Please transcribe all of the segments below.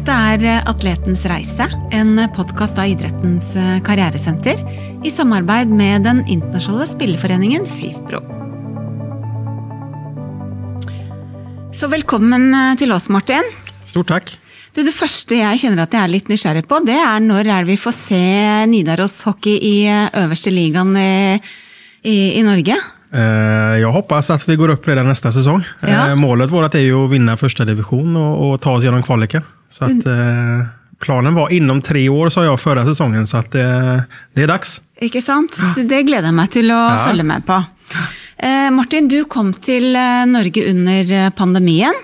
Dette er Atletens reise, en podkast av idrettens karrieresenter i samarbeid med den internasjonale spilleforeningen FIFPro. Så velkommen til oss, Martin. Stort takk. Du, det første jeg kjenner at jeg er litt nysgjerrig på, det er når er det vi får se Nidaros hockey i øverste ligaen i, i, i Norge? Eh, Jag hoppas att vi går upp redan nästa säsong. Ja. Eh, Målet vårt är ju att vinna första division och, och ta oss genom kvaliken. Så att, eh, planen var inom tre år, sa jag förra säsongen, så att det är dags. Ikke sant? Det gleder jeg meg til å Ja. følge med på. Martin, du kom til eh, Norge under pandemien.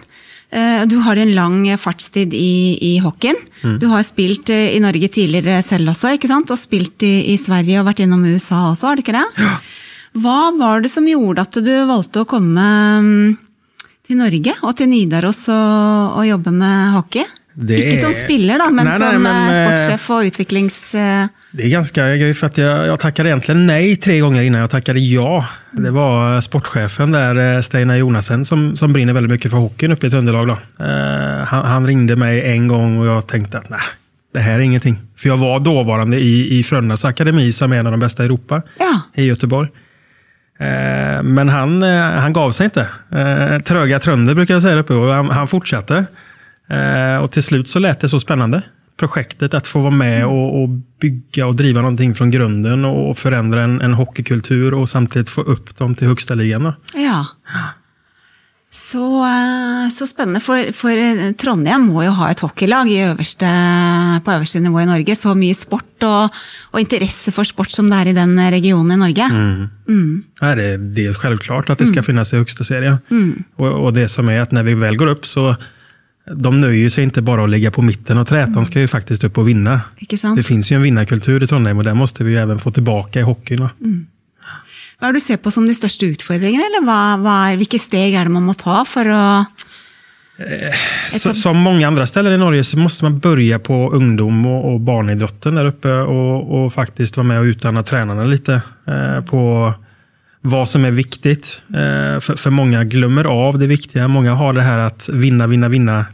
Eh, Du har en lang fartstid i, i hockeyen. Du har eh, i Norge tidligere selv også, ikke sant? og spilt i, i Sverige og vært innom USA også, har du ikke det? Hva var det som gjorde at du valgte å komme mm, til Norge og til Nidaros og, og jobbe med hockey? Det Ikke som spiller, da, men Nej, nej, som men, eh, eh, sportssjef og utviklings... eh, Det är ganska gøy för att jag, jag tackade egentligen nej tre gånger innan jag tackade ja. Det var sportchefen där, Steinar Jonasen, som, som brinner väldigt mycket för hockeyn uppe i Tröndelag. Då. Eh, han, han ringde mig en gång och jag tänkte att nej, det här är ingenting. För jag var dåvarande i, i Frölundas akademi som är en av de bästa i Europa Ja. i Göteborg. Eh, Men han, eh, han gav sig inte. Eh, Tröga trönder brukar jag säga uppe och han, han fortsatte. Och till slut så lät det så spännande. Projektet att få vara med och, och bygga och driva någonting från grunden och förändra en, en hockeykultur och samtidigt få upp dem till högsta ligan. Ja. Så, eh, så spennende, for, for eh, Trondheim må jo ha et hockeylag i øverste, på øverste nivå i Norge. Så mye sport og, og interesse for sport som det er i den regionen i Norge. Nej, det, det är självklart att det ska finnas i högsta serien. Och, och det som är att när vi väl går upp så de nöjer sig inte bara att ligga på mitten och trätan ska ju faktiskt upp och vinna. Det finns ju en vinnarkultur i Trondheim och den måste vi ju även få tillbaka i hockeyn. Hva er det du ser på som de største utfordringene, eller hva, hva er, hvilke steg er det man må ta for å Så, som många andra ställen i Norge så måste man börja på ungdom och, och barnidrotten där uppe och, och faktiskt vara med och utdanna tränarna lite eh, på vad som är viktigt. Eh, för, för många glömmer av det viktiga. Många har det här att vinna, vinna, vinna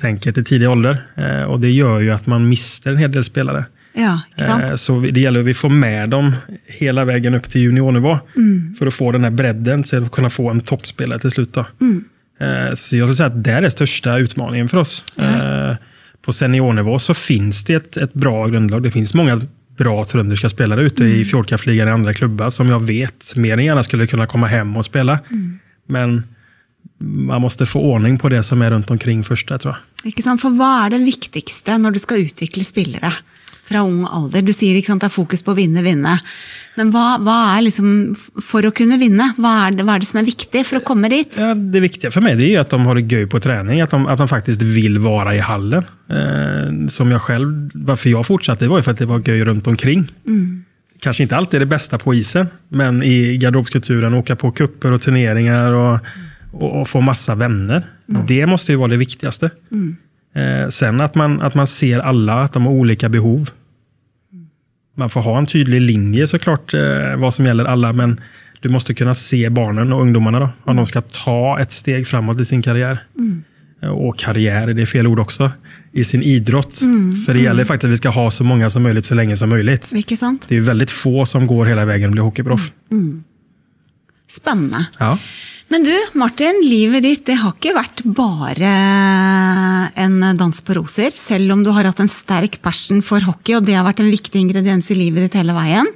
tänket i tidig ålder. Eh, och det gör ju att man mister en hel del spelare. Ja? Eh, Så det gäller att vi får med dem hela vägen upp till juniornivå. För att få den här bredden, så att kunna få en toppspelare till slut. Då. Eh, Så jag skulle säga att det är den största utmaningen för oss. Eh, På seniornivå så finns det ett, ett bra grundlag. Det finns många bra trönderska spelare ute i Fjordkraftligan i andra klubbar som jag vet mer än gärna skulle kunna komma hem och spela. Men man måste få ordning på det som är runt omkring först tror jag. Ikke sant? For hva er det viktigste når du skal utvikle spillere fra ung alder? Du sier ikke sant, det er fokus på å vinne, vinne. Men hva, hva er liksom, for å kunne vinne, hva er, det, hva er det som er viktig for å komme dit? Ja, det viktiga för mig det är att de har det göj på träning, att de, att de faktiskt vill vara i hallen. Eh, som jag själv, varför jag fortsatte var ju för att det var göj runt omkring. Kanske inte alltid det bästa på isen, men i garderobskulturen, åka på kupper och turneringar och, och, och få massa vänner. Det måste ju vara det viktigaste. Eh, sen att man, att man ser alla, att de har olika behov. Man får ha en tydlig linje såklart, eh, vad som gäller alla, men du måste kunna se barnen och ungdomarna då, om de ska ta ett steg framåt i sin karriär. Eh, Och karriär, det är fel ord också, i sin idrott. För det gäller faktiskt att vi ska ha så många som möjligt så länge som möjligt. Ikke sant? Det är väldigt få som går hela vägen och blir hockeyproff. Spennende. Ja. Men du, Martin, livet ditt det har ikke vært bare en dans på roser, selv om du har hatt en sterk passion for hockey, og det har vært en viktig ingrediens i livet ditt hele veien.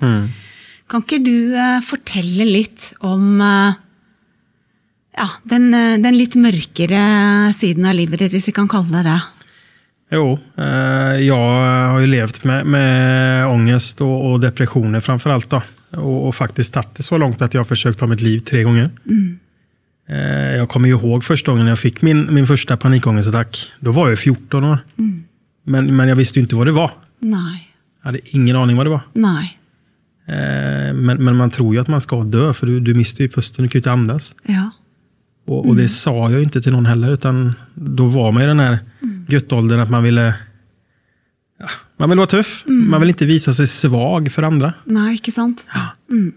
Kan ikke du eh, fortelle litt om eh, ja, den, eh, den litt mörkere siden av livet ditt, hvis vi kan kalle det det? Jo, eh, jag har ju levt med, med ångest och, och depressioner framför allt. Då. Och, och faktiskt tagit det så långt att jag har försökt ta mitt liv tre gånger. Eh, jag kommer ihåg första gången jag fick min, min första panikångestattack. Då var jag 14 år. Men, men jag visste inte vad det var. Nei. Jag hade ingen aning vad det var. Nei. Eh, men, men man tror ju att man ska dö, för du, du mister ju pusten, du kan ju inte andas. Ja. Och, och det sa jag inte till någon heller, utan då var man i den här guttåldern att man ville ja, man vill vara tuff, man vill inte visa sig svag för andra. Nei, ikke sant? Mm.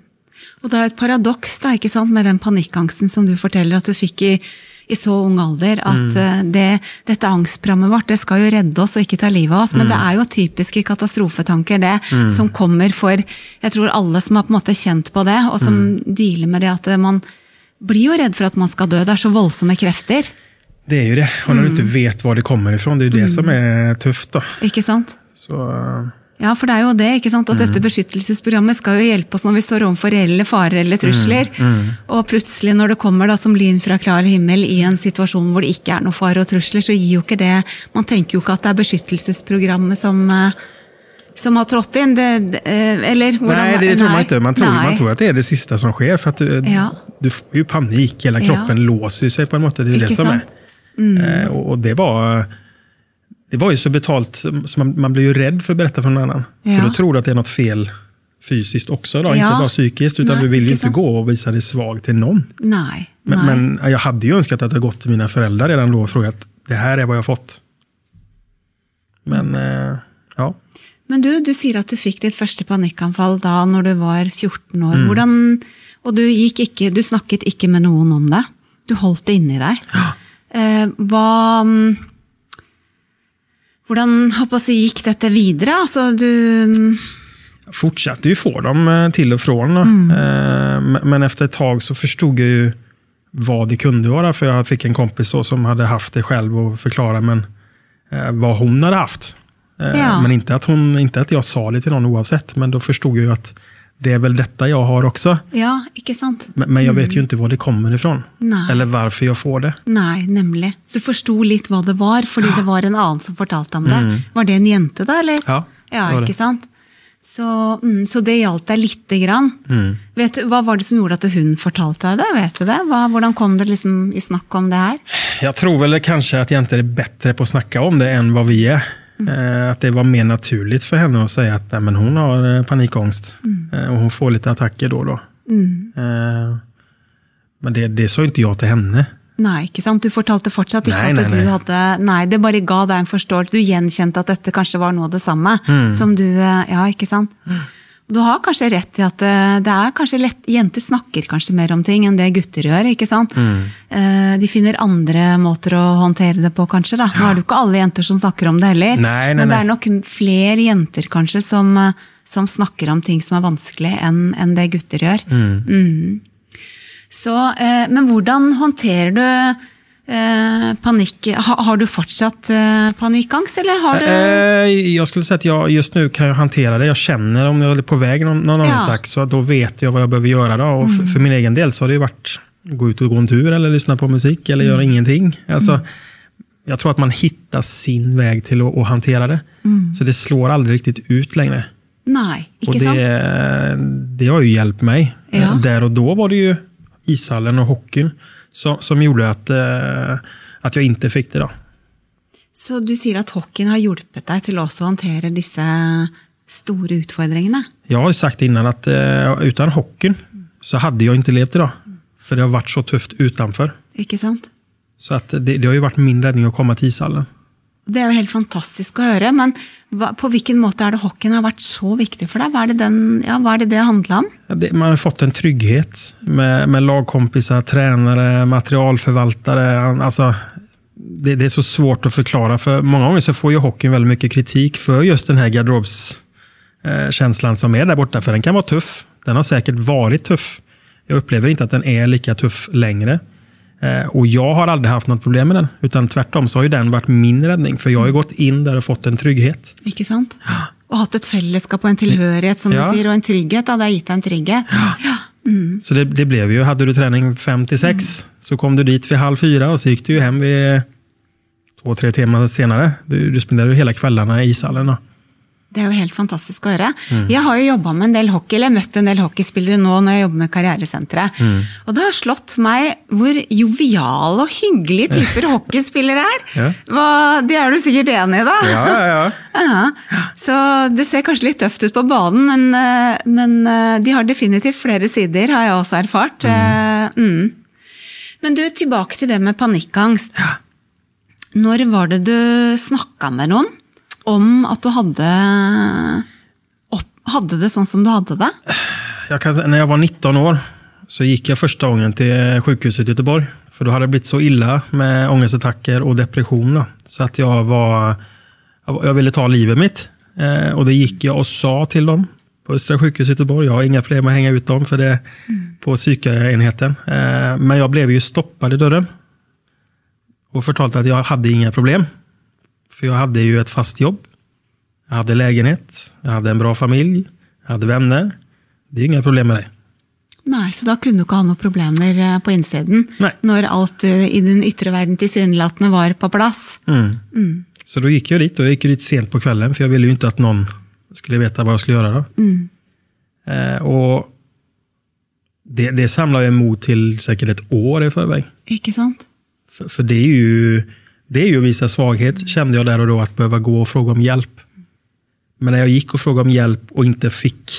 Og det er jo et paradoks da, ikke sant, med den panikkangsten som du forteller at du fikk i, i så ung alder at eh, det, dette angstprogrammet vårt det skal jo redde oss og ikke ta livet av oss, men det er jo typiske katastrofetanker det, som kommer for jeg tror alle som har på en måte kjent på det, og som dealer med det at man blir jo redd for at man skal dø. Det er så voldsomme krefter. Det är ju det. Och när du inte vet var det kommer ifrån, det är ju det som är tufft. Då. Ikke sant? Så, eh, Ja, for det er jo det, ikke sant? at dette beskyttelsesprogrammet skal jo hjelpe oss når vi står overfor reelle farer eller trusler. Og plutselig når det kommer da som lyn fra klar himmel i en situasjon hvor det ikke er noe fare og trusler, så gir jo ikke det Man tenker jo ikke at det er beskyttelsesprogrammet som, eh, som har trådt inn. Det, eh, eller hvordan nej, det tror man inte. Man tror, man tror att det är det sista som sker. För att du, Ja. du får ju panik. Hela Ja. kroppen låser ju sig på en måte. Det är ju det Ikke som sant? är. Eh, och, och det var... Det var ju så betalt, så man, man blir ju rädd för att berätta för någon annan. Ja. För då tror du att det är något fel fysiskt också. Då. Ja. Inte bara psykiskt, utan Nej, du vill ju inte sant? gå och visa dig svag till någon. Nei. Men, nei. men jag hade ju önskat att jag gått till mina föräldrar redan då och frågat, det här är vad jag fått. Men, eh, ja. Men du, du sier at du fikk ditt første panikkanfall da når du var 14 år. Hvordan, og du, gikk ikke, du snakket ikke med noen om det. Du holdt det inni deg. Eh, hva mm, Hvordan håper jeg, å si, gikk dette videre? Altså, du mm, Jag fortsatte ju få dem eh, till och från. då. Eh, men- efter ett tag så förstod jag ju vad det kunde vara. För jag fick en kompis som hade haft det själv och förklara men, eh, vad hon hade haft. Ja. Men inte att, hon, inte att jag sa det till någon oavsett. Men då förstod jag ju att det är väl detta jag har också. Ja, ikke sant? Men, men jag vet ju inte var det kommer ifrån. Nej. Eller varför jag får det. Nei, nemlig. Så du forsto litt hva det var, fordi det var en annen som fortalte om det. Var det en jente, da? eller? Ja, ja det var det. sant? Så, mm, så det hjalp deg lite grann. Vet du, Hva var det som gjorde at hun fortalte deg det? Vet du det? Hvordan kom det liksom i snakk om det her? Jag tror väl kanske att jag inte är bättre på att snacka om det än vad vi är. Eh, att det var mer naturligt för henne att säga att nej, men hon har eh, panikångest. Eh, och hon får lite attacker då och då. Eh, men det, det sa inte jag till henne. Nei, ikke sant? Du fortalte fortsatt ikke Nei, at nei, du nei. hadde Nei, det bare ga deg en forståelse. Du gjenkjente at dette kanskje var noe av det samme. Som du Ja, ikke sant? Du har kanskje rett i at eh, det er kanskje lett Jenter snakker kanskje mer om ting enn det gutter gjør. ikke sant? Eh, De finner andre måter å håndtere det på, kanskje. da. Nå er det jo ikke alle jenter som snakker om det heller. Nei, nei, Men det nei. er nok flere jenter kanskje som, eh, som snakker om ting som er vanskelig, enn enn det gutter gjør. Mm. Så, eh, men hvordan håndterer du eh, panikk? Ha, har du fortsatt eh, panikkangst, eller har du Eh, jag skulle säga att jag just nu kan jag hantera det. Jag känner om jag är på väg någon, någon Ja. Mm. annanstans. Så då vet jag vad jag behöver göra. Då. Och för, för min egen del så har det ju varit gå ut och gå en tur eller lyssna på musik eller Mm. göra ingenting. Alltså, Jag tror att man hittar sin väg till att, att hantera det. Mm. Så det slår aldrig riktigt ut längre. Nei, Och ikke sant? det, det har ju hjälpt mig. Ja. Eh, Där och då var det ju ishallen och hockeyn som, som gjorde att, eh, att jag inte fick det. Då. Så du sier at hockeyen har hjulpet deg til også å håndtere disse store utfordringene? Jag har sagt innan att eh, utan hockeyn så hade jag inte levt idag. För det har varit så tufft utanför. Ikke sant? Så att det, det har ju varit min räddning att komma till ishallen. Det er jo helt fantastisk å høre, men hva, på hvilken måte er det hockeyen har vært så viktig for deg? Hva er det den, ja, hva er det, det handla om? Ja, det, man har fått en trygghet med, med lagkompisar, tränare, materialförvaltare. Alltså, det, det är så svårt att förklara. För många gånger så får ju hockeyn väldigt mycket kritik för just den här garderobskänslan eh, som är där borta. För den kan vara tuff. Den har säkert varit tuff. Jag upplever inte att den är lika tuff längre. Eh, Och jag har aldrig haft något problem med den. Utan tvärtom så har ju den varit min räddning. För jag har gått in där och fått en trygghet. Ikke sant? Og hatt et fellesskap og en tilhørighet, som Ja. du sier, og en trygghet. Det har deg en trygghet. Ja. Så det, det blev ju, hade du träning 5 till 6 så kom du dit vid halv fyra och så gick du hem vid två, tre timmar senare. Du, du spenderade hela kvällarna i ishallen. Det er jo helt fantastisk å høre. Jeg har jo jobba med en del hockey, eller møtt en del hockeyspillere nå når jeg jobber med Karrieresenteret. Og det har slått meg hvor joviale og hyggelige typer hockeyspillere er. Ja. Hva, det er du sikkert enig i, da? Ja, ja, ja. Så det ser kanskje litt tøft ut på banen, men, eh, men eh, de har definitivt flere sider, har jeg også erfart. Eh, Mm. Men du, tilbake til det med panikkangst. Når var det du snakka med noen om at du hadde, opp, hadde det sånn som du hadde det? Jag kan när jag var 19 år så gick jag första gången till sjukhuset i Göteborg. För då hade det blivit så illa med ångestattacker och depression. Så att jag var jag ville ta livet mitt. Eh, och det gick jag och sa till dem på Östra sjukhus i Göteborg. Jag har inga problem med att hänga ut dem för det mm. på psykenheten. Eh, men jag blev ju stoppad i dörren. Och förtalat att jag hade inga problem. För jag hade ju ett fast jobb. Jag hade lägenhet, jag hade en bra familj, jag hade vänner. Det är inga problem med det. Nej, så då kunde du inte ha några problem eh, på insidan? Nej. När allt eh, i den yttre världen tillsynelatande var på plats? Mm. Mm. Så då gick jag dit och jag gick dit sent på kvällen för jag ville ju inte att någon skulle veta vad jag skulle göra. Då. Mm. Eh, och det, det samlar jag emot till säkert ett år i förväg. Inte sant? För, för, det är ju det är ju att visa svaghet, kände jag där och då, att behöva gå och fråga om hjälp. Men när jag gick och frågade om hjälp och inte fick,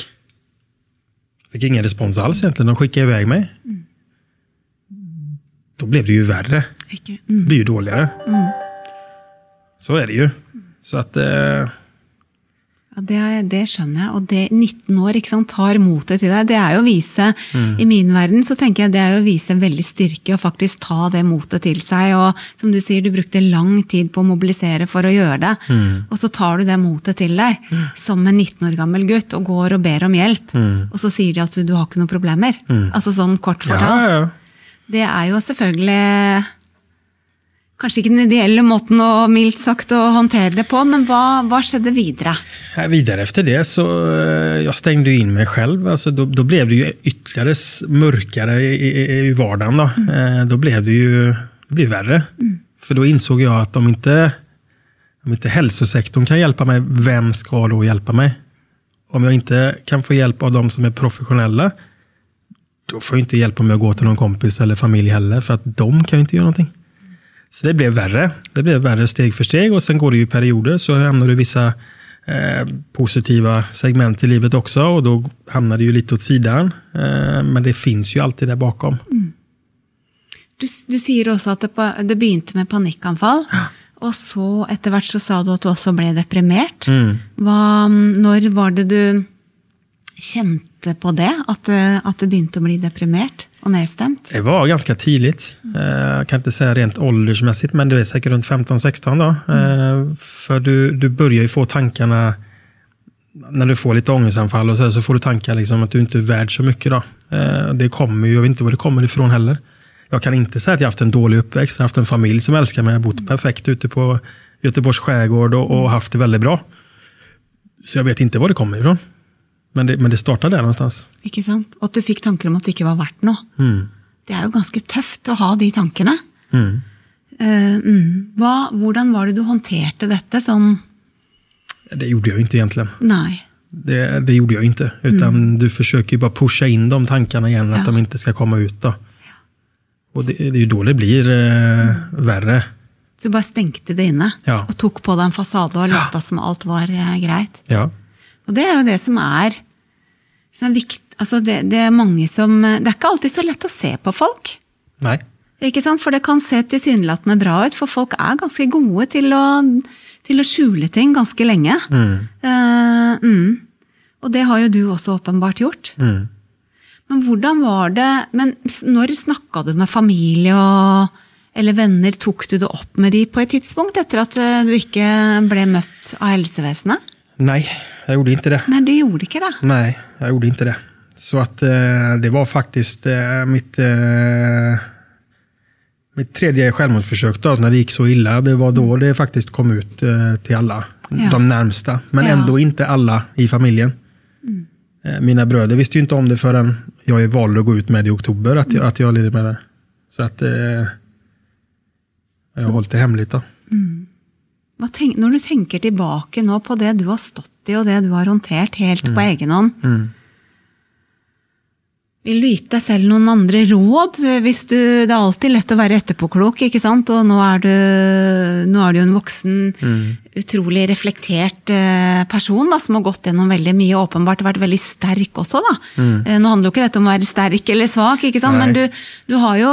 fick ingen respons alls egentligen, de skickade iväg mig. Mm. Då blev det ju värre. Mm. Det blir ju dåligare. Mm. Så är det ju. Så att... Eh... Ja, det, det skjønner jeg. Og det 19 år ikke sant, tar motet til deg. Det er jo å vise mm. I min verden så tenker jeg det er jo å vise veldig styrke og faktisk ta det motet til seg. Og som du sier, du brukte lang tid på å mobilisere for å gjøre det. Mm. Og så tar du det motet til deg mm. som en 19 år gammel gutt og går og ber om hjelp. Mm. Og så sier de at du, du har ikke noen problemer. Mm. Altså sånn kort fortalt. Ja, ja. Det er jo selvfølgelig kanske inte den ideella måten och milt sagt att hantera det på, men vad, vad skedde vidare? Vidare efter det så eh, jag stängde in mig själv. Alltså då, då blev det ju ytterligare mörkare i, i, i vardagen. Då. Mm. då blev det ju det blev värre. Mm. För då insåg jag att om inte, om inte hälsosektorn kan hjälpa mig, vem ska då hjälpa mig? Om jag inte kan få hjälp av de som är professionella, då får jag inte hjälpa mig att gå till någon kompis eller familj heller, för att de kan ju inte göra någonting. Så det blev värre. Det blev värre steg för steg och sen går det ju perioder så hamnar du i vissa eh, positiva segment i livet också och då hamnar det ju lite åt sidan. Eh, men det finns ju alltid där bakom. Mm. Du, du säger också att det, det började med panikanfall. Och så efterhvert så sa du att du också blev deprimerad. Mm. När var det du kände på det, att, att du började bli deprimerad? Och nedstämt? Det var ganska tidigt. Eh, jag kan inte säga rent åldersmässigt, men det är säkert runt 15-16 då. Mm. För du, du börjar ju få tankarna, när du får lite ångestanfall och så, så får du tankar liksom att du inte är värd så mycket. Då. Eh, det kommer ju, jag vet inte var det kommer ifrån heller. Jag kan inte säga att jag haft en dålig uppväxt. Jag har haft en familj som älskar mig. Jag har bott perfekt ute på Göteborgs skärgård och, och haft det väldigt bra. Så jag vet inte var det kommer ifrån. Men det, men det startade där någonstans. Ikke sant? Och att du fick tankar om att du inte var värt något. Mm. Det är ju ganska tufft att ha de tankarna. Mm. Uh, mm. Hva, hvordan var det du hanterade detta? Sånn det gjorde jag inte egentligen. Nej. Det, det gjorde jag inte. Utan mm. du försöker bara pusha in de tankarna igen, ja. att de inte ska komma ut. Då. Ja. Och det, det, är ju då det blir eh, värre. Så du bara stängde det inne ja. och tog på dig en fasad och låtsas som allt var eh, grejt? Ja. Och det är ju det som är, som är viktigt. Alltså det, det, är många som, det är inte alltid så lätt att se på folk. Nej. Ikke sant? For det kan se tilsynelatende bra ut, for folk er ganske gode til å, til å skjule ting ganske lenge. Mm. Uh, mm. Og det har jo du også åpenbart gjort. Mm. Men hvordan var det Men når snakka du med familie og, eller venner? Tok du det opp med de på et tidspunkt, etter at eh, du ikke ble møtt av helsevesenet? Nej, jag gjorde inte det. Nej, du gjorde inte det? Nej, jag gjorde inte det. Så att eh, det var faktiskt eh, mitt, eh, mitt tredje självmordsförsök då, när det gick så illa. Det var då det faktiskt kom ut eh, till alla, ja. de närmsta. Men ja. ändå inte alla i familjen. Mm. Eh, mina bröder visste ju inte om det förrän jag valde att gå ut med det i oktober, att jag, mm. att jag led med det. Så att eh, jag har hållit det hemligt. Då. Mm. Tenk, når du tenker tilbake nå på det du har stått i, og det du har håndtert helt mm. på egen hånd, mm. vil du gitt deg selv noen andre råd? Hvis du, det er alltid lett å være etterpåklok, ikke sant? og nå er du, nå er du en voksen, mm. utrolig reflektert eh, person da, som har gått gjennom veldig mye, åpenbart vært veldig sterk også. da. Mm. Eh, nå handler jo ikke dette om å være sterk eller svak, ikke sant? men du, du har jo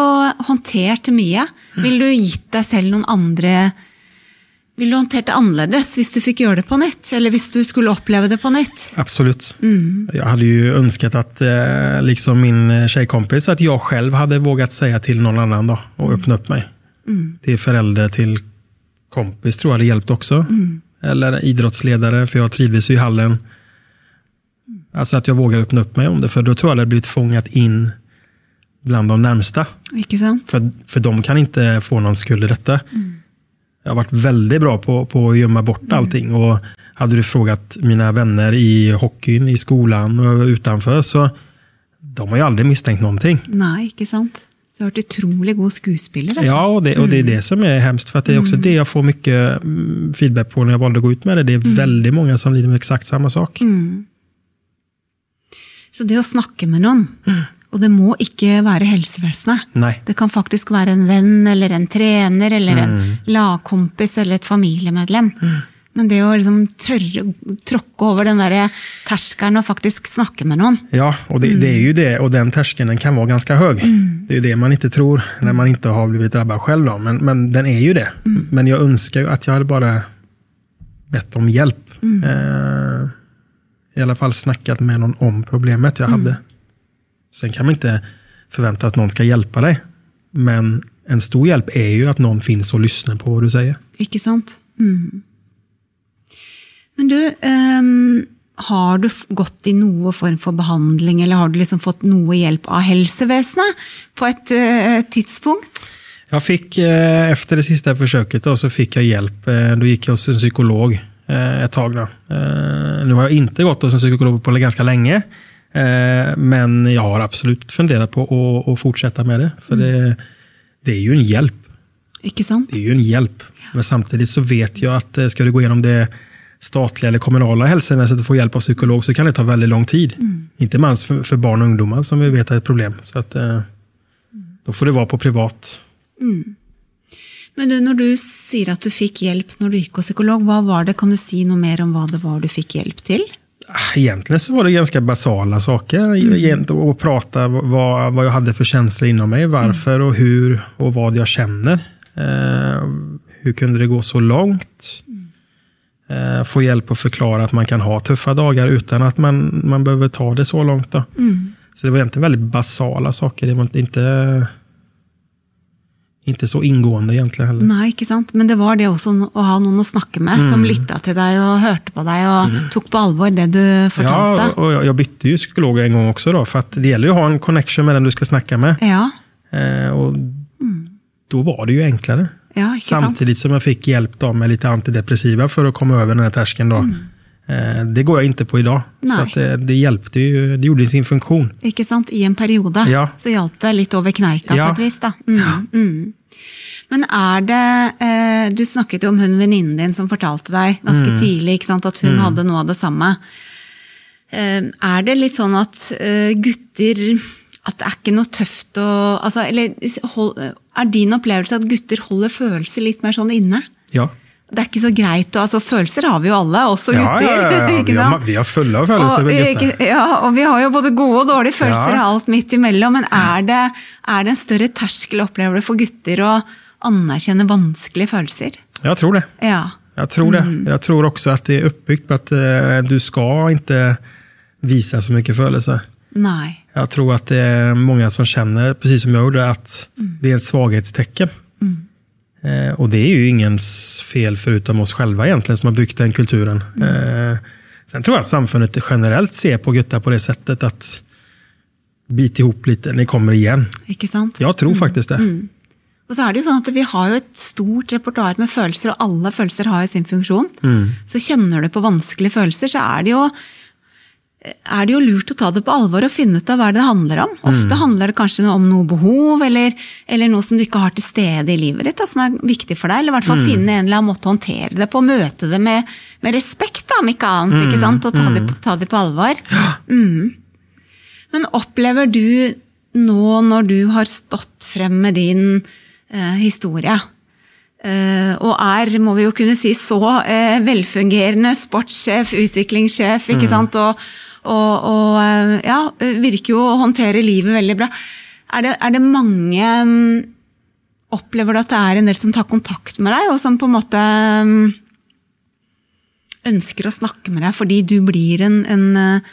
håndtert mye. Vil du gitt deg selv noen andre Ville du håndtert det annerledes hvis du fikk gjøre det på nett? Eller hvis du skulle oppleve det på nett? Absolut. Jag hade ju önskat att, eh, liksom min tjejkompis, att jag själv hade vågat säga till någon annan då, och öppna upp mig. Till förälder, till kompis tror jag det hjälpt också. Eller idrottsledare, för jag trivdes ju i hallen. Alltså att jag vågar öppna upp mig om det, för då tror jag det hade blivit fångat in bland de närmsta. För, för de kan inte få någon skuld i detta. Jag har varit väldigt bra på, på att gömma bort allting. Och hade du frågat mina vänner i hockeyn, i skolan och utanför, så de har ju aldrig misstänkt någonting. Nei, ikke sant? Så du har vært utrolig god skuespiller. Altså. Ja, och det, och det är det som är hemskt. För att det är också det jag får mycket mm, feedback på när jag valde att gå ut med det. Det är väldigt många som lider med exakt samma sak. Så det å snakke med noen, og det må ikke være helsevesenet. Nej. Det kan faktisk være en venn eller en trener eller en lagkompis eller et familiemedlem. Men det å liksom tørre å tråkke over den der terskelen og faktisk snakke med noen Ja, och det, det är ju det. Och den tröskeln den kan vara ganska hög. Det är ju det man inte tror när man inte har blivit drabbad själv. Då. Men, men den är ju det. Men jag önskar ju att jag hade bara bett om hjälp. Eh, I alla fall snackat med någon om problemet jag hade. Sen kan man inte förvänta att någon ska hjälpa dig. Men en stor hjälp är ju att någon finns och lyssnar på vad du säger. Ikke sant? Mm. Men du, ehm, har du gått i noe form for behandling, eller har du liksom fått noe hjelp av helsevesenet på et eh, tidspunkt? Jag fick, eh, efter det sista försöket då, så fick jag hjälp. Eh, Då gick jag hos en psykolog eh, ett tag. Då. Nu har jag inte gått hos en psykolog på ganska länge. Eh, Men jag har absolut funderat på att, att fortsätta med det. För det, det är ju en hjälp. Ikke sant? Det är ju en hjälp. Men samtidigt så vet jag att eh, ska du gå igenom det statliga eller kommunala hälsoväsendet och få hjälp av psykolog så kan det ta väldigt lång tid. Inte minst för, för barn och ungdomar som vi vet är ett problem. Så att, eh, då får det vara på privat. Men du, når du sier at du fikk hjelp når du gikk hos psykolog, hva var det? Kan du si noe mer om hva det var du fikk hjelp til? Ah, Egentligen så var det ganska basala saker. Egent- Att prata vad, vad jag hade för känslor inom mig, varför och hur och vad jag känner. Eh, hur kunde det gå så långt? Eh, få hjälp att förklara att man kan ha tuffa dagar utan att man, man behöver ta det så långt. Då. Så det var egentligen väldigt basala saker. Det var inte, inte så ingående egentligen heller. Nei, ikke sant? Men det var det også å ha noen å snakke med, som lytta til deg og hørte på deg og tok på alvor det du fortalte. Ja, och jag, bytte ju psykolog en gång också. Då, för att det gäller ju att ha en connection med den du ska snacka med. Ja, Eh, och Då var det ju enklare. ja ikke sant? Samtidigt som jag fick hjälp då med lite antidepressiva för att komma över den här tröskeln. Då. Eh, det går jag inte på idag. Så Nej. att det, det hjälpte ju, det gjorde sin funktion. Ikke sant? I en periode Ja. så hjalp det litt over kneika Ja. på et vis. da. Mm, mm. Men er det eh, Du snakket jo om hun venninnen din som fortalte deg ganske Mm. tidlig ikke sant, at hun hadde noe av det samme. Eh, er det litt sånn at eh, gutter At det er ikke noe tøft å altså, Eller er din opplevelse at gutter holder følelser litt mer sånn inne? Ja. Det er ikke så greit å altså Følelser har vi jo alle, også Ja, gutter. ja, ja, ja. ikke Vi, har, sant? vi har fulla av. Og, gutter. ikke, ja, og vi har jo både gode og dårlige følelser Ja. og alt midt imellom, men er det, er det en større terskel, opplever du, for gutter å anerkjenne vanskelige følelser? Jag tror det. Ja. Jag tror Mm. det. Jag tror också att det är uppbyggt på att eh, du ska inte visa så mycket födelser. Nei. Jag tror att det är många som känner, precis som jag gjorde, att det är ett svaghetstecken. Eh, och det är ju ingens fel förutom oss själva egentligen som har byggt den kulturen. Eh, sen tror jag att samfundet generellt ser på guttar på det sättet att bit ihop lite, ni kommer igen. Ikke sant? Jag tror faktiskt det. Og så er det jo sånn at Vi har jo et stort repertoar med følelser, og alle følelser har jo sin funksjon. Så kjenner du på vanskelige følelser, så er det jo er det jo lurt å ta det på alvor og finne ut av hva det handler om. Ofte handler det kanskje om noe behov, eller, eller noe som du ikke har til stede i livet ditt, da, som er viktig for deg. Eller i hvert fall finne en eller annen måte å håndtere det på, møte det med, med respekt, da, om ikke annet. ikke sant? Og ta det, ta det på alvor. Mm. Men opplever du nå, når du har stått frem med din eh, historie, eh, og er, må vi jo kunne si, så eh, velfungerende sportssjef, utviklingssjef, ikke sant, og, og, og eh, ja, virker jo å håndtere livet veldig bra. Er det, er det mange mm, Opplever du at det er en del som tar kontakt med deg, og som på en måte mm, ønsker å snakke med deg fordi du blir en, en, eh,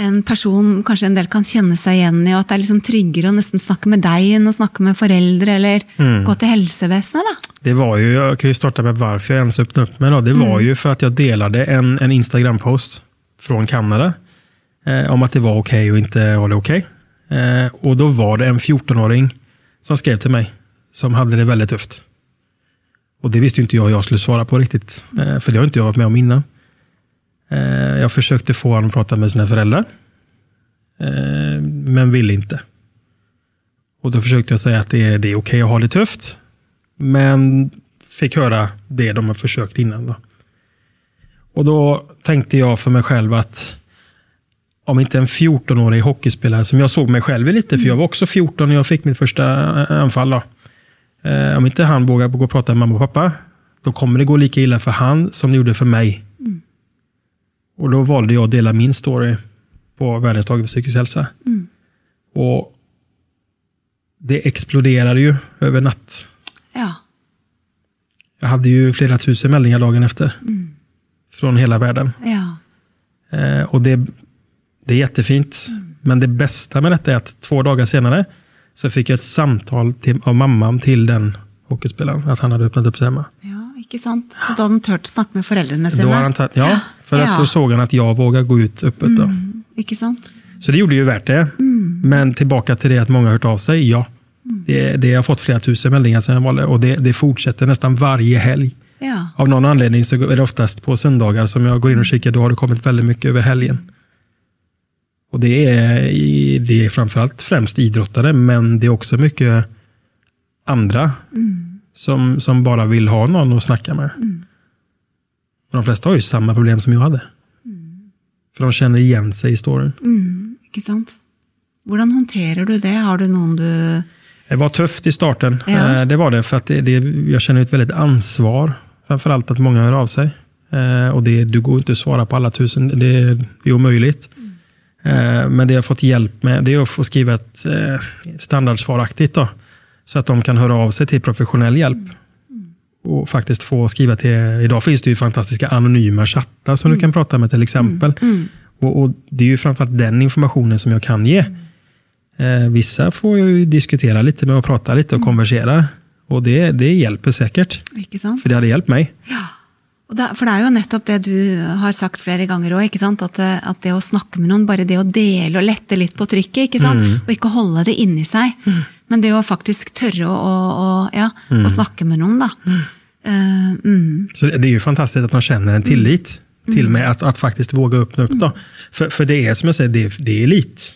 en person kanskje en del kan kjenne seg igjen i, og at det er liksom tryggere å nesten snakke med deg enn å snakke med foreldre eller gå til helsevesenet? da? Det var ju, jag kan ju starta med varför jag ens öppnade upp mig. Då. Det var ju för att jag delade en, en Instagram-post från Kanada eh, om att det var okej och inte var det okej. Eh, och då var det en 14-åring som skrev till mig som hade det väldigt tufft. Och det visste inte jag jag skulle svara på riktigt, eh, för det har inte jag varit med om innan. Eh, jag försökte få honom att prata med sina föräldrar, eh, men ville inte. Och då försökte jag säga att det är, det är okej att ha det tufft, men fick höra det de har försökt innan. Då. Och då tänkte jag för mig själv att om inte en 14-årig hockeyspelare, som jag såg mig själv i lite, för jag var också 14 när jag fick mitt första anfall. Då. Eh, om inte han vågar gå och prata med mamma och pappa, då kommer det gå lika illa för han som det gjorde för mig. Och då valde jag att dela min story på Världens dag för psykisk hälsa. Och det exploderade ju över natt. Ja. Jag hade ju flera tusen meldingar dagen efter. Från hela världen. ja. Eh, och det, det är jättefint. Men det bästa med detta är att två dagar senare så fick jag ett samtal till, av mamman till den hockeyspelaren. Att han hade öppnat upp sig hemma. Ja, ikke sant? Så da hadde han turt å snakke med foreldrene sine? Då, har han tagit, ja, för att Ja. då såg han att jag vågar gå ut öppet. Då. Ikke sant? Så det gjorde ju värt det. Men tillbaka till det att många har hört av sig, ja. Det, det har fått flera tusen meldingar sedan jag valde och det, det fortsätter nästan varje helg. Ja. Av någon anledning så är det oftast på söndagar som jag går in och kikar, då har det kommit väldigt mycket över helgen. Och det är, det är framförallt främst idrottare, men det är också mycket andra som, som bara vill ha någon att snacka med. Och de flesta har ju samma problem som jag hade. För de känner igen sig i storyn. Ikke sant? Hvordan håndterer du det? Har du noen du Det var tufft i starten. Ja. Eh, Det var det, för att det, det, jag känner ett väldigt ansvar. Framförallt att många hör av sig. Eh, Och det, du går inte att svara på alla tusen, det är, omöjligt. Eh, Men det jag fått hjälp med det är att få skriva ett eh, standardsvaraktigt. Då, så att de kan höra av sig till professionell hjälp. Och faktiskt få skriva till, idag finns det ju fantastiska anonyma chattar som du kan prata med till exempel. Och, och Det är ju framförallt den informationen som jag kan ge. Eh, vissa får ju diskutera lite med och prata lite och konversera. Och det, det hjälper säkert. För det hade hjälpt mig. Det, for det er jo nettopp det du har sagt flere ganger òg, at, det- at det å snakke med noen, bare det å dele og lette litt på trykket, ikke sant? og ikke holde det inni seg, men det å faktisk tørre å, å, ja, å snakke med noen, da. Eh, mm. Så det, är ju fantastiskt att man känner en tillit till mig att, att faktiskt våga öppna upp. Då. För, för det är som jag säger, det, det är elit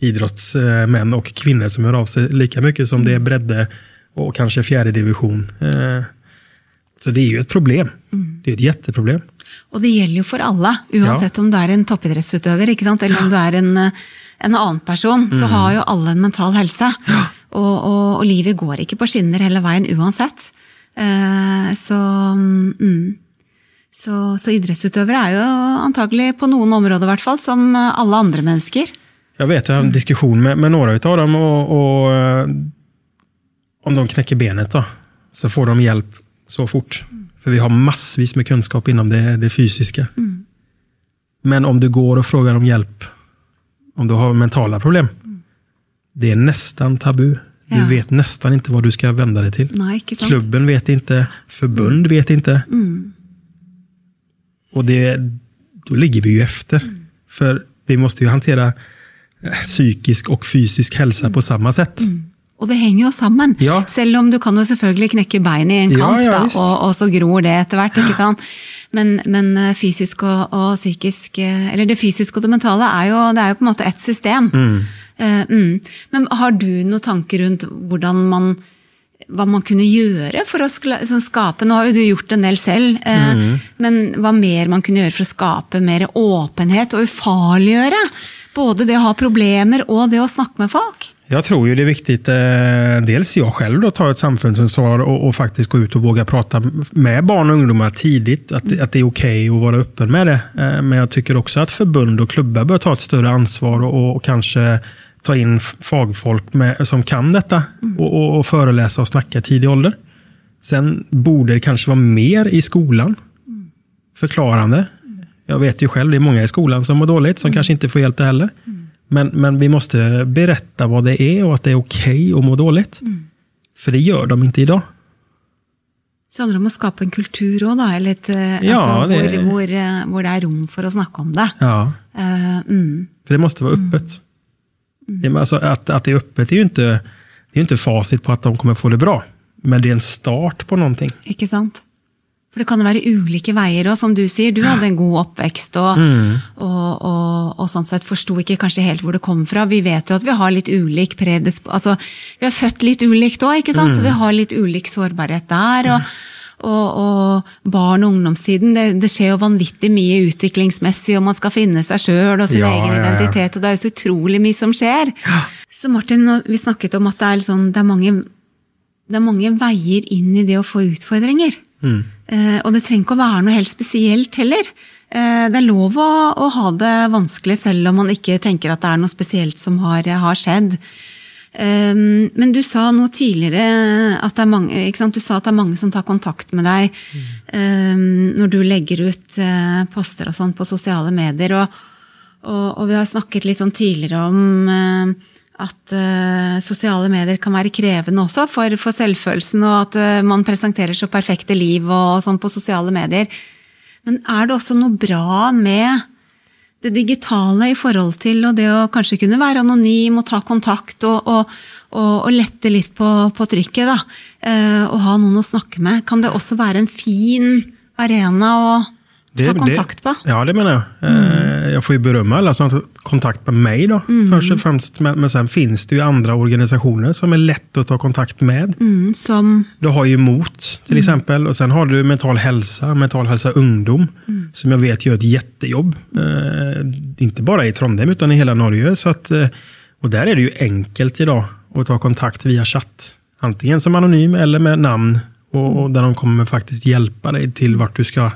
idrottsmän och kvinnor som hör av sig lika mycket som det är bredde och kanske fjärde division. Eh, Så det är ju ett problem. Det är ett jätteproblem. Og det gjelder jo for alle, uansett om du er en sant? eller om du er en, en annen person. Så har jo alle en mental helse. Og, og, og livet går ikke på skinner hele veien uansett. Eh, så, mm, så, så idrettsutøvere er jo antagelig på noen områder i hvert fall, som alle andre mennesker. Jag vet, jag har en diskussion med, med några av dem och, och eh, om de knäcker benet då, så får de hjälp så fort. För vi har massvis med kunskap inom det, det fysiska. Men om du går och frågar om hjälp, om du har mentala problem, det är nästan tabu. Du Ja. vet nästan inte vad du ska vända dig till. Sant? Klubben vet inte, förbund vet inte. Och det, då ligger vi ju efter. För vi måste ju hantera eh, psykisk och fysisk hälsa på samma sätt. Og det henger jo sammen. Ja. Selv om du kan jo selvfølgelig knekke beinet i en Ja, kamp, ja, da, visst. og, og så gror det etter hvert. ikke sant? Men, men eh, fysisk og, og psykisk eh, Eller det fysiske og det mentale er jo, det er jo på en måte ett system. Eh, mm. Men har du noen tanker rundt hvordan man hva man kunne gjøre for å sånn skape Nå har jo du gjort en del selv, eh, men hva mer man kunne gjøre for å skape mer åpenhet og ufarliggjøre både det å ha problemer og det å snakke med folk? Jag tror ju det är viktigt, eh, dels jag själv då, tar ett samfundsansvar och, och faktiskt gå ut och våga prata med barn och ungdomar tidigt. Att, att det är okej att vara öppen med det. Eh, men jag tycker också att förbund och klubbar bör ta ett större ansvar och, och kanske ta in fagfolk med, som kan detta och, och, och föreläsa och snacka i tidig ålder. Sen borde det kanske vara mer i skolan. Förklarande. Jag vet ju själv, det är många i skolan som mår dåligt, som kanske inte får hjälp det heller. Men, men vi måste berätta vad det är och att det är okej okay att må dåligt. För det gör de inte idag. Så handlar det om att skapa en kultur òg, da? Eller et, Ja, altså, det- hvor, hvor, eh, hvor det er rom for å snakke om det. Ja, Eh, mm. för det måste vara öppet. Ja, men Alltså, att, att det är öppet är ju inte, det är inte facit på att de kommer få det bra. Men det är en start på någonting. Ikke sant? For det kan jo være ulike veier, og som du sier, du hadde en god oppvekst, og, og, og, og sånn sett forsto ikke kanskje helt hvor det kom fra. Vi vet jo at vi har litt ulik predisp... Altså, vi er født litt ulikt òg, ikke sant? Så vi har litt ulik sårbarhet der. og og, og barn- og ungdomstiden, det, det skjer jo vanvittig mye utviklingsmessig, og man skal finne seg sjøl og sin Ja, egen ja, ja. identitet, og det er jo så utrolig mye som skjer. Så Martin, vi snakket om at det er, liksom, det er mange det er mange veier inn i det å få utfordringer. Eh, Eh, og det trenger ikke å være noe helt spesielt heller. Eh, det er lov å, å ha det vanskelig selv om man ikke tenker at det er noe spesielt som har, har skjedd. Eh, men du sa noe tidligere at det er mange, ikke sant? Du sa at det er mange som tar kontakt med deg mm. når du legger ut poster og sånn på sosiale medier. Og, og, og vi har snakket litt sånn tidligere om eh, at eh, uh, sosiale medier kan være krevende også for, for selvfølelsen, og at uh, man presenterer så perfekte liv og, sånn på sosiale medier. Men er det også noe bra med det digitale i forhold til og det å kanskje kunne være anonym og ta kontakt og, og, og, lette litt på, på trykket, da, uh, og ha noen å snakke med? Kan det også være en fin arena å ta kontakt på? Ja, det menar jag. Eh, Jag får ju berömma alla som har kontakt med mig då, först och främst. Men, sen finns det ju andra organisationer som är lätt att ta kontakt med. Mm, som Du har ju MOT till exempel och sen har du Mental hälsa, Mental hälsa ungdom, som jag vet gör ett jättejobb. Eh, inte bara i Trondheim utan i hela Norge. Så att, eh, och där är det ju enkelt idag att ta kontakt via chatt. Antingen som anonym eller med namn. Och, och där de kommer faktiskt hjälpa dig till vart du ska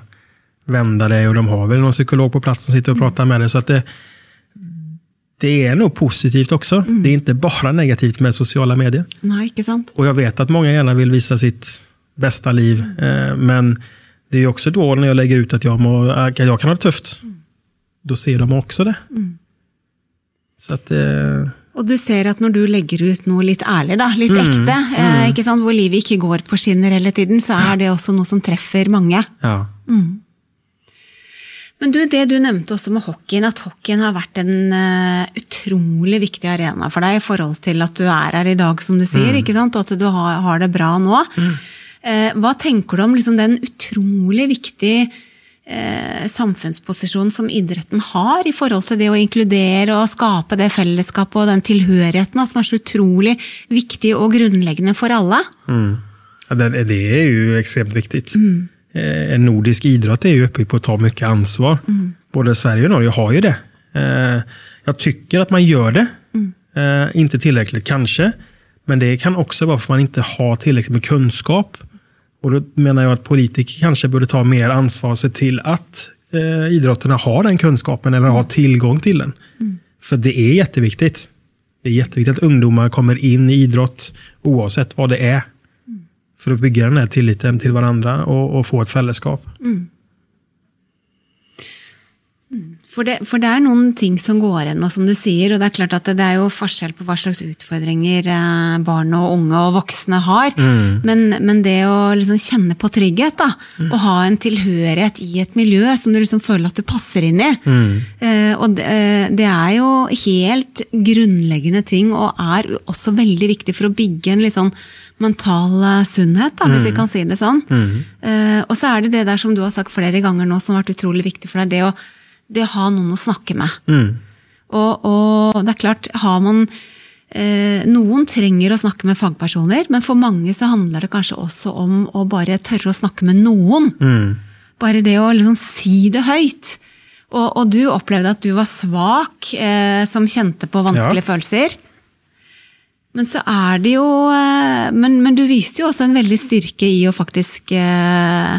vända dig. Och de har väl någon psykolog på plats som sitter och pratar med dig. Så att det, det är nog positivt också. Det är inte bara negativt med sociala medier. Nei, ikke sant? Och jag vet att många gärna vill visa sitt bästa liv. Eh, men det är också då när jag lägger ut att jag, må, att jag kan ha det tufft. Då ser de också det. Så att, eh, Og du ser at når du legger ut noe litt ærlig, da, litt ekte, eh, ikke sant, hvor livet ikke går på skinner hele tiden, så er det også noe som treffer mange. ja. Men du, det du nevnte også med hockeyen, at hockeyen har vært en eh, utrolig viktig arena for deg i forhold til at du er her i dag, som du sier, ikke sant? og at du har, har det bra nå. Eh, hva tenker du om liksom, den utrolig viktige eh, samfunnsposisjonen som idretten har i forhold til det å inkludere og skape det fellesskapet og den tilhørigheten da, som er så utrolig viktig og grunnleggende for alle? Ja, det, är ju extremt viktigt. Eh, En nordisk idrott är ju uppe på att ta mycket ansvar. Både Sverige och Norge har ju det. Eh, Jag tycker att man gör det. Eh, Inte tillräckligt kanske. Men det kan också vara för att man inte har tillräckligt med kunskap. Och då menar jag att politiker kanske borde ta mer ansvar och se till att eh, idrotterna har den kunskapen eller har tillgång till den. För det är jätteviktigt. Det är jätteviktigt att ungdomar kommer in i idrott oavsett vad det är. För att bygga den här tilliten till varandra och, och få ett fällesskap. For det, for det er noen ting som går igjen, som du sier, og det er klart at det, er jo forskjell på hva slags utfordringer eh, barn og unge og voksne har. Men, men det å liksom kjenne på trygghet, da, og ha en tilhørighet i et miljø som du liksom føler at du passer inn i, eh, og det, eh, det er jo helt grunnleggende ting, og er jo også veldig viktig for å bygge en sånn mental sunnhet, da, hvis vi kan si det sånn. Eh, og så er det det der som du har sagt flere ganger nå, som har vært utrolig viktig for deg, det å det å ha noen å snakke med. Og, og det er klart, har man eh, Noen trenger å snakke med fagpersoner, men for mange så handler det kanskje også om å bare tørre å snakke med noen. Bare det å liksom si det høyt. Og, og du opplevde at du var svak, eh, som kjente på vanskelige Ja. følelser. Men så er det jo eh, men, men du viste jo også en veldig styrke i å faktisk eh,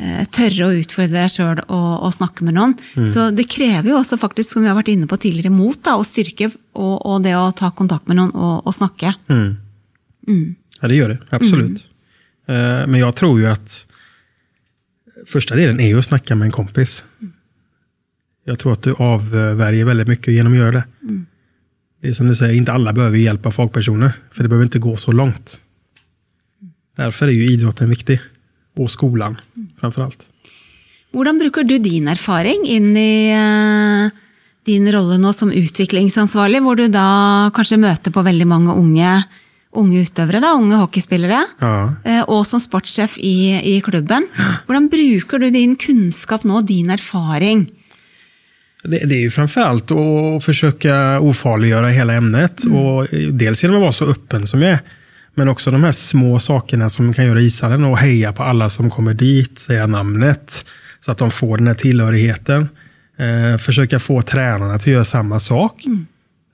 eh, tørre å utfordre deg sjøl og, og, snakke med noen. Så det krever jo også faktisk, som vi har vært inne på tidligere, mot da, og styrke og, og det å ta kontakt med noen og, og snakke. Ja, det gör det. Absolut. Eh, Men jag tror ju att första delen är ju att snacka med en kompis. Jag tror att du avvärjer väldigt mycket genom att göra det. Det är som du säger, inte alla behöver hjälp av fagpersoner. För det behöver inte gå så långt. Därför är ju idrotten viktig. Och skolan framför allt. Hvordan bruker du din erfaring inn i eh, din rolle nå som utviklingsansvarlig, hvor du da kanskje møter på veldig mange unge, unge utøvere, da, unge hockeyspillere, Ja. eh, og som sportssjef i, i klubben. Hvordan bruker du din kunnskap nå, din erfaring? Det, det är ju framförallt att försöka ofarliggöra hela ämnet. Och dels genom att vara så öppen som jag är. Men också de här små sakerna som kan göra ishallen och heja på alla som kommer dit, säga namnet. Så att de får den här tillhörigheten. Eh, försöka få tränarna att göra samma sak.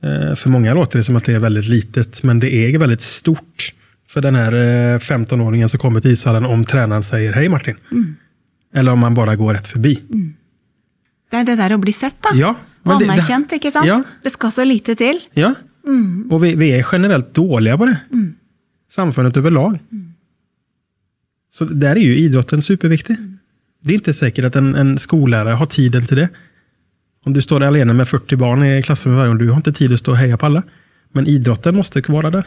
Eh, för många låter det som att det är väldigt litet, men det är väldigt stort. För den här eh, 15-åringen som kommer till ishallen om tränaren säger hej Martin. Eller om man bara går rätt förbi. Det er det der å bli sett, da. Ja, og det- det- anerkjent, ikke sant? Ja. Det skal så lite til. Ja, och vi, vi är generellt dåliga på det. Samfundet överlag. Så där är ju idrotten superviktig. Det är inte säkert att en, en skollärare har tiden till det. Om du står alene med 40 barn i klassen varje gång, du har inte tid att stå och heja på alla. Men idrotten måste vara där.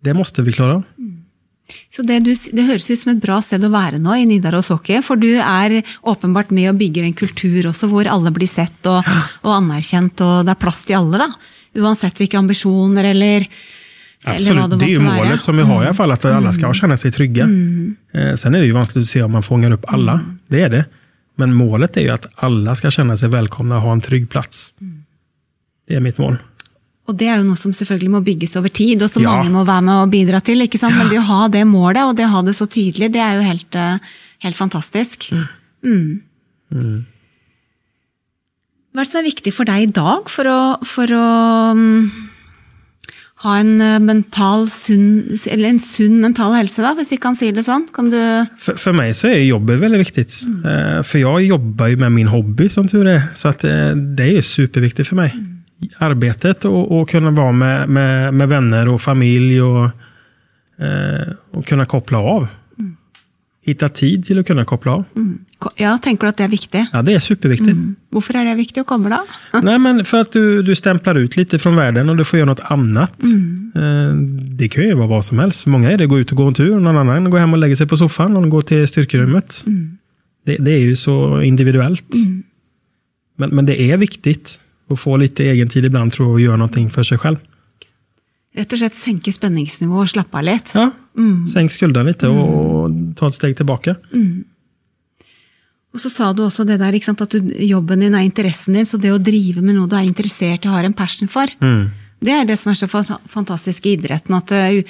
Det måste vi klara av. Så det, du, det høres ut som et bra sted å være nå i Nidaros Hockey, for du er åpenbart med og bygger en kultur også hvor alle blir sett og, og anerkjent, og det er plass til alle, da. Uansett hvilke ambisjoner eller, Absolut, det det är ju målet som vi har i alla fall, att alla ska känna sig trygga. Eh, Sen är det ju vanskligt att se om man fångar upp alla. Det är det. Men målet är ju att alla ska känna sig välkomna och ha en trygg plats. Det är mitt mål. Og det er jo noe som selvfølgelig må bygges over tid, og som Ja. mange må være med og bidra til. ikke sant? Men det å ha det målet, og det å ha det så tydelig, det er jo helt, eh, helt fantastisk. Mm. Hva er det som er viktig for deg i dag for å, for å mm, ha en eh, mental sunn, eller en sunn mental helse, da, hvis vi kan si det sånn? Kan du För, för mig så är jobbet väldigt viktigt. Eh, För jag jobbar ju med min hobby som tur är. Så att det är ju superviktigt för mig. Arbetet och, och kunna vara med, med, med vänner och familj och, eh, och kunna koppla av. Hitta tid till att kunna koppla av. Ko- Ja, tenker du at det er viktig? Ja, det är superviktigt. Hvorfor er det viktig å koble av? Nej, men för att du, du stämplar ut lite från världen och du får göra något annat. Eh, Det kan ju vara vad som helst. Många är det gå ut och gå en tur, någon annan går hem och lägger sig på soffan, någon går till styrkerummet. Det, det är ju så individuellt. Men, men det är viktigt att få lite egen tid ibland tror jag, och göra någonting för sig själv. Rett og slett senke spenningsnivået og slappe av litt? Ja, Sänk skulden lite och ta ett steg tillbaka. Og så sa du også det ikke sant, at du, jobben din er interessen din, så det å drive med noe du er interessert i og har en passion for, det er det som er så fa- fantastisk i idretten. at eh,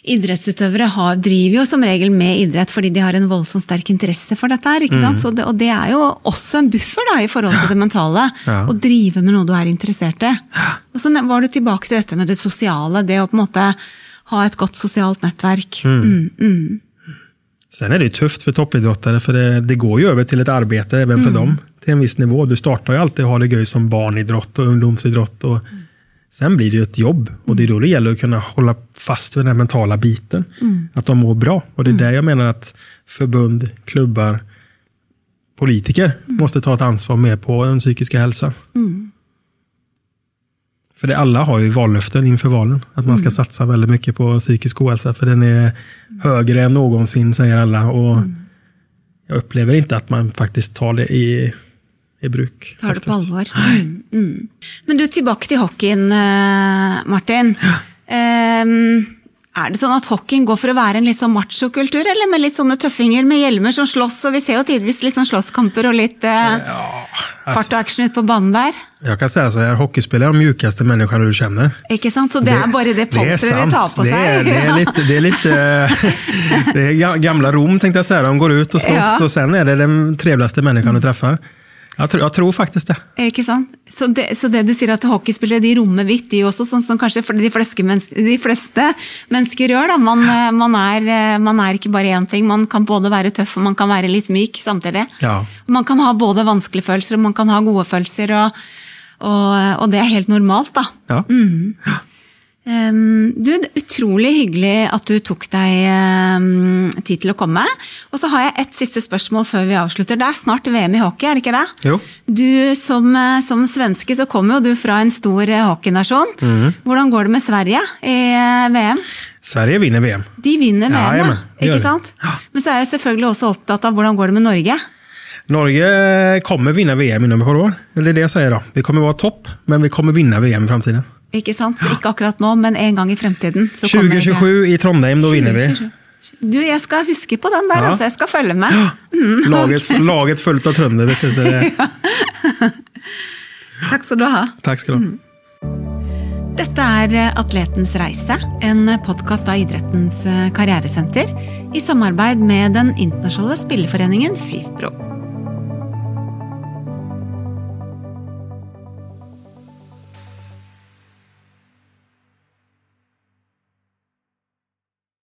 Idrettsutøvere har, driver jo som regel med idrett fordi de har en voldsomt sterk interesse for dette. her? Så det, og det er jo også en buffer da, i forhold til det mentale. Ja. Å drive med noe du er interessert i. Og så var du tilbake til dette med det sosiale, det å på en måte ha ett gott socialt nätverk. Mm, mm. Sen är det ju tufft för toppidrottare för det, det går ju över till ett arbete även för dem till en viss nivå. Du startar ju alltid och har det göj som barnidrott och ungdomsidrott. Och sen blir det ju ett jobb och det är då det gäller att kunna hålla fast vid den mentala biten. Att de mår bra. Och det är där jag menar att förbund, klubbar, politiker måste ta ett ansvar mer på den psykiska hälsan. För det, alla har ju vallöften inför valen. Att man ska satsa väldigt mycket på psykisk ohälsa. För den är högre än någonsin, säger alla. Och Jag upplever inte att man faktiskt tar det i, i bruk. Tar det på alvor. Mm, mm. Men du, tilbake til hockeyen, eh, Martin. Ehm, er det sånn at hockeyen går for å være en litt sånn machokultur, eller med litt sånne tøffinger med hjelmer som slåss, og vi ser jo tidvis sånn slåsskamper og litt eh, fart og action ute på banen der? Jag kan säga så här, hockeyspelare är de mjukaste människorna du känner. Ikke sant? Så det, er bare det polsteret de tar på det är, det är lite, det är lite det är ga- gamla Rom tänkte jag säga. De går ut och slåss Ja. och sen är det den trevligaste människan du träffar. Jag tror, jag tror faktiskt det. Ikke sant? Så det, så det du sier at hockeyspillere de rommer vidt, de også, sånn som kanskje de fleste, mennesker, de fleste mennesker gjør. da. Man, eh, man, er, eh, man er ikke bare én ting. Man kan både være tøff og man kan være litt myk samtidig. Ja. Man kan ha både vanskelige følelser og man kan ha gode følelser, og, og, og det er helt normalt. da. Ja. Um, du, er Utrolig hyggelig at du tok deg um, tid til å komme. Og så har jeg et siste spørsmål før vi avslutter. Det er snart VM i hockey, er det ikke det? Jo. Du Som, eh, som svenske så kommer jo du fra en stor eh, hockeynasjon. Hvordan går det med Sverige i eh, VM? Sverige vinner VM. De vinner Ja, VM, ja. gjør Ikke sant? Men så er jeg selvfølgelig også opptatt av hvordan går det med Norge. Norge kommer vinna VM inom ett par år. Det är det jag säger då. Vi kommer vara topp, men vi kommer vinna VM i framtiden. Ikke sant? Så ikke akkurat nå, men en gang i fremtiden. Så kommer- 2027 i Trondheim, då vinner vi. 2027. Du, jeg skal huske på den der, Ja. altså. Jeg skal følge med. Laget, laget fullt av trønder. vet du, så det- Takk skal du ha. Tack ska du ha. Dette er eh, Atletens reise, en podkast av Idrettens eh, karrieresenter i samarbeid med den internasjonale spilleforeningen FIFPro.